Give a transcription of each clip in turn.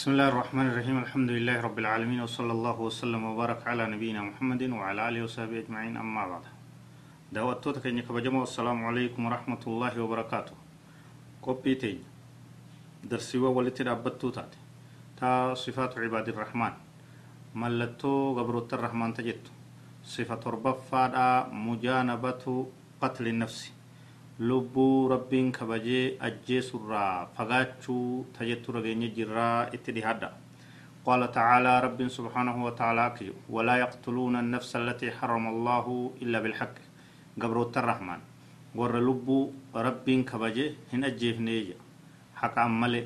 بسم الله الرحمن الرحيم الحمد لله رب العالمين وصلى الله وسلم وبارك على نبينا محمد وعلى آله وصحبه أجمعين أما بعد دعوتك إنك بجمع السلام عليكم ورحمة الله وبركاته قبيتين درسي ولتي رابطو تاتي تا صفات عباد الرحمن ملتو قبروت الرحمن تجد صفة ربفادا مجانبة قتل النفس lubbuu rabbiin kabajee ajjeesurraa fagaachuu tajattu rageenya jirraa itti dhihadha قال تعالى رب سبحانه وتعالى ولا يقتلون النفس التي حرم الله إلا بالحق قبروت الرحمن ور لبو رب كبجه هن أجيف نيجا حق أمالي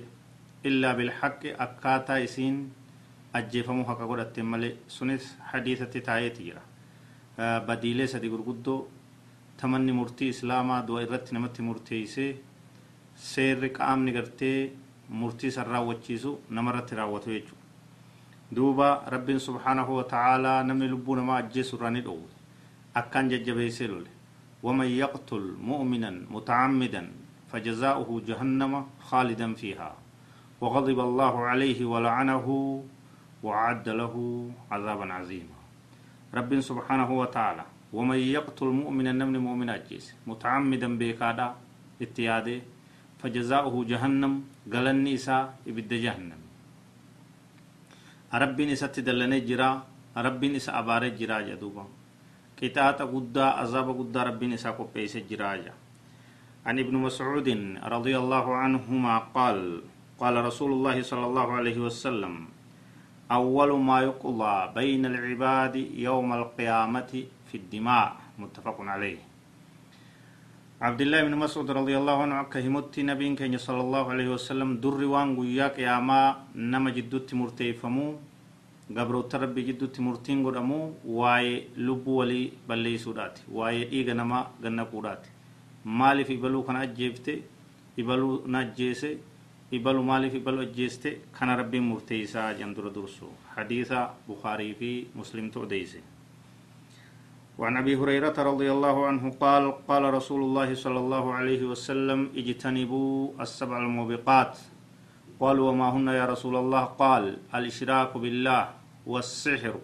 إلا بالحق أكاتا يسين أجيفمو حق قد ملي سنس حديثة تايتي بديلة سدي قرقدو tamanni murtii islaamaa du'a irratti namatti murteeysee seerri qaamni gartee murtii san raawwachiisu namarratti raawwatu jechu duuba rabbiin subhaanahu watacaalaa namni lubbuu namaa ajjeesu irraa ni dhowwe akkaan jajjabeeysee lole ومن يقتل مؤمنا متعمدا فجزاؤه جهنم خالدا فيها وغضب الله عليه ولعنه وعد له عذابا عظيما رب سبحانه وتعالى ومن يقتل مؤمنا نمن مؤمن أجيس. متعمدا بيكادا اتياده فجزاؤه جهنم قلني إساء إبد جهنم. ربين إساء تدلني جرا ربين إساء أباري جرا جدوبا. قطعة قدا عذاب قدا ربين إساء قبيس جرا عن ابن مسعود رضي الله عنهما قال قال رسول الله صلى الله عليه وسلم أول ما يقضى بين العباد يوم القيامة في الدماء متفق عليه. عبد الله بن مسعود رضي الله عنه كهمت نبي كان صلى الله عليه وسلم در وان قياك يا ما نما جدت مرتيفمو قبر تربي جدت مرتين قدمو واي لب ولي بلي سودات واي إيغا نما غنى قودات مالي في بلو كان أجيبته إبلو نجيسه إبلو مالي في بلو أجيسته كان ربي مرتيسا جندر درسو. حديث بخاري في مسلم توديسه وعن أبي هريرة رضي الله عنه قال قال رسول الله صلى الله عليه وسلم اجتنبوا السبع الموبقات. قالوا وما هن يا رسول الله؟ قال الإشراك بالله والسحر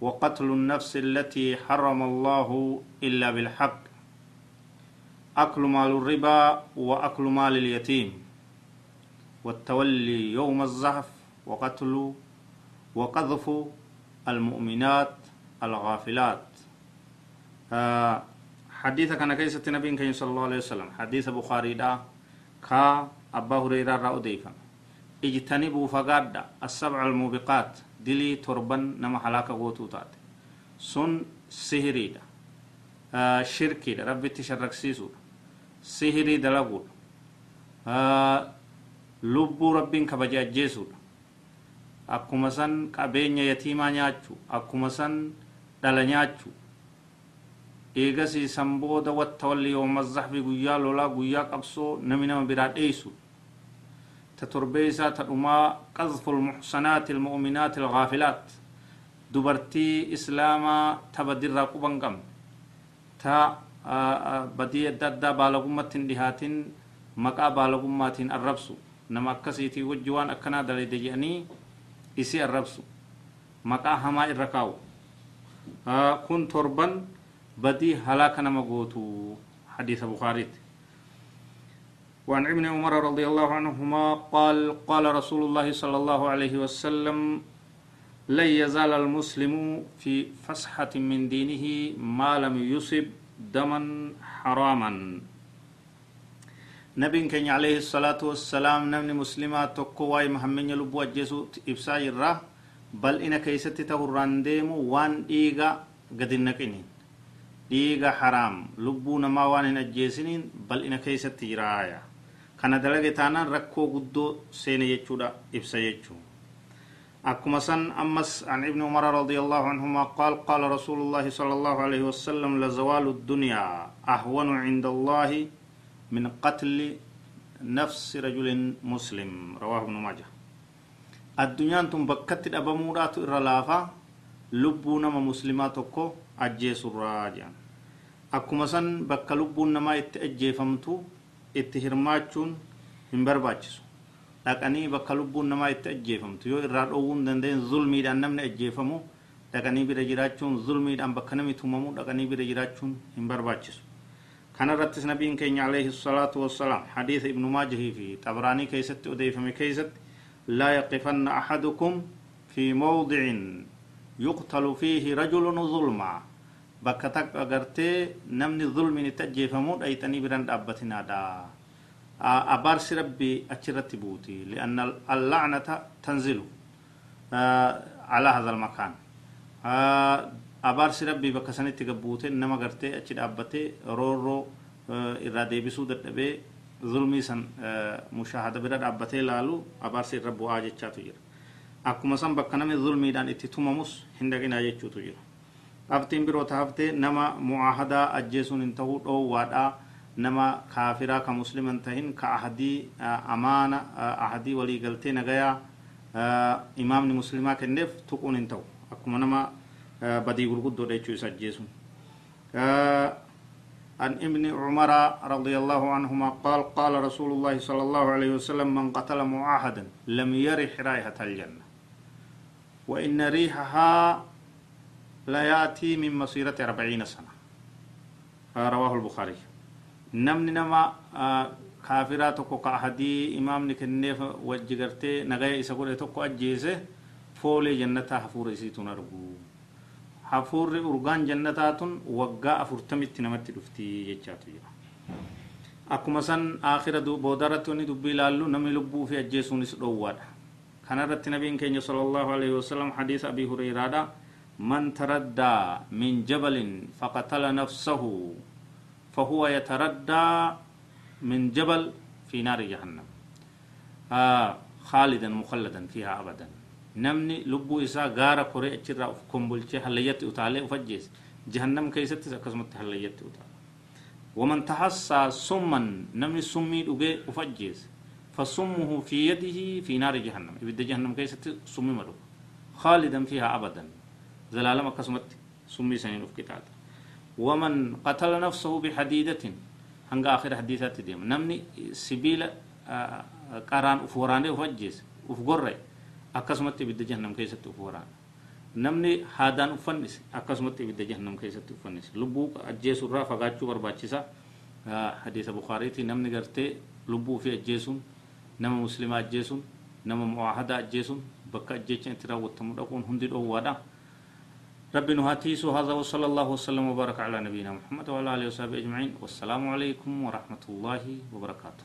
وقتل النفس التي حرم الله إلا بالحق أكل مال الربا وأكل مال اليتيم والتولي يوم الزحف وقتل وقذف المؤمنات الغافلات. آه حديث كان كيسة نبي كان صلى الله عليه وسلم. حديث بخاري دا كا أبا هريرة رأو ديفا. اجتنبوا فقاد السبع الموبقات. دلي تربن نما حلاك غوتو تات. سن سهري دا. آه شركي دا. ربي تشرك سيسو سهري دلقود آه lubbuu rabbiin kabaja ajjeesuudha akkuma san qabeenya yatiimaa nyaachuu akkuma san dhala nyaachu eegasii san booda wattawalli yooma zahbi guyyaa lolaa guyyaa qabsoo nami nama biraa dheeysu ta torbee isaa ta dhumaa qadfu lmuxsanaati almu'minaati alghaafilaat dubartii islaamaa ta badirraa quban qabne ta badii adda addaa baalagummatti hin dhihaatin maqaa baalagummaatiin arrabsu nama akkasiitii wajji waan akkanaa dalade jedhanii isii arrabsu maqaa hamaa irra kaa'u kun torban بدي هلاك نمغوتو حديث بخاري وعن ابن عمر رضي الله عنهما قال قال رسول الله صلى الله عليه وسلم لن يزال المسلم في فسحة من دينه ما لم يصب دما حراما. نبي كان عليه الصلاة والسلام نبني مسلمات تقوى محمد يلبو أجيسو إبسا جرا بل إنا كيستي تهران ديمو وان إيغا قد النقينين dhiiga haraam lubbuu namaa waan hin ajjeesiniin bal'ina keessatti jiraaya kana dalage taanaan rakkoo guddoo seene jechuudha ibsa jechuu akkuma san ammas an ibni umara radi allahu anhuma qaal qaala rasulu llahi sala allahu alayhi wasalam lazawaalu ddunyaa ahwanu cinda allahi min qatli nafsi rajulin muslim rawaahu ibnu maaja addunyaan tun bakkatti dhabamuudhaatu irra laafa lubbuu nama muslimaa tokko ajjeesurraa jedhan akkuma san bakka lubbuun namaa itti ajjeefamtu itti hirmaachuun hin barbaachisu dhaqanii bakka lubbuun namaa itti ajjeefamtu yoo irraa dhoowwuu hin zulmiidhaan namni ajjeefamu dhaqanii bira jiraachuun zulmiidhaan bakka namni tumamu dhaqanii bira jiraachuun hin barbaachisu كان رتس نبي كين عليه الصلاة والسلام حديث ابن ماجه في طبراني كيست أديفم كيست لا يقفن أحدكم في موضع يقتل فيه رجل ظلما بكتك أغرتي نمني ظلم نتجي فمود أي تني برند أبتنا دا أبارس ربي أشرت بوتي لأن اللعنة تنزل على هذا المكان أبارس ربي بكسني تقبوتي إنما غرتي أشد أبتي رورو إرادة بسود الدبي ظلمي سن مشاهدة برد أبتي لالو أبارس ربو آجي تشاتو جرا akkuma san bakka namni zulmiidhaan itti tumamus hin dhaqinaa jechuutu jira qabxiin biroo taafte nama mu'aahadaa ajjeesuun hin ta'uu dhoowwaadha nama kaafiraa ka musliman tahin ka ahadii amaana ahadii waliigaltee nagayaa imaamni muslimaa kenneef tuquun hin ta'u akkuma nama badii gurguddoodha jechuu isa ajjeesuun عن ابن عمر رضي الله عنهما قال قال رسول الله صلى الله عليه وسلم من قتل معاهدا لم يرح رائحة الجنة وإن ريحها لا يأتي من مسيرة أربعين سنة. رواه البخاري. نمني نما كافرا ahadii imaamni kenneef wajji gartee nagaya isa godhe tokko ajjeese foolee jannataa hafuura isiituun argu urgaan jannataa tun waggaa afurtamitti namatti dhufti jechaatu jira akkuma san aakhira boodarratti wanni dubbii ilaallu namni lubbuu fi ajjeesuunis dhoowwaadha كان رت نبي كين صلى الله عليه وسلم حديث أبي هريرة من تردى من جبل فقتل نفسه فهو يتردى من جبل في نار جهنم آه خالدا مخلدا فيها أبدا نمني لبو إسا غارة كوري أجرى كمبلشي حليت أتالي أفجيس جهنم كيست كسمت حليت أتالي ومن تحسى سما نمني سمي أجي أفجيس فصمه في يده في نار جهنم إبدا جهنم كيست سمي مدو خالدا فيها أبدا زلالة كسمت سمي سنين في كتاب ومن قتل نفسه بحديدة هنگا آخر حديثات ديم نمني سبيل قران أفوراني أفجيس أفقرر أكسمت إبدا جهنم كيست أفوران namni haadaan uffannis akkasumatti ibidda jahannam keessatti uffannis lubbuu ajjeesuu irraa fagaachuu barbaachisa hadiisa bukaariiti namni gartee lubbuu fi ajjeesuun nama muslimaa ajjeesuun nama mu'aahadaa ajjeesuun bakka ajjeechan itti raawwatamu dhaquun hundi dhoowwaadha ربي نهاتيسو هذا وصلى الله وسلم وبارك على نبينا محمد وعلى اله وصحبه اجمعين والسلام عليكم ورحمه الله وبركاته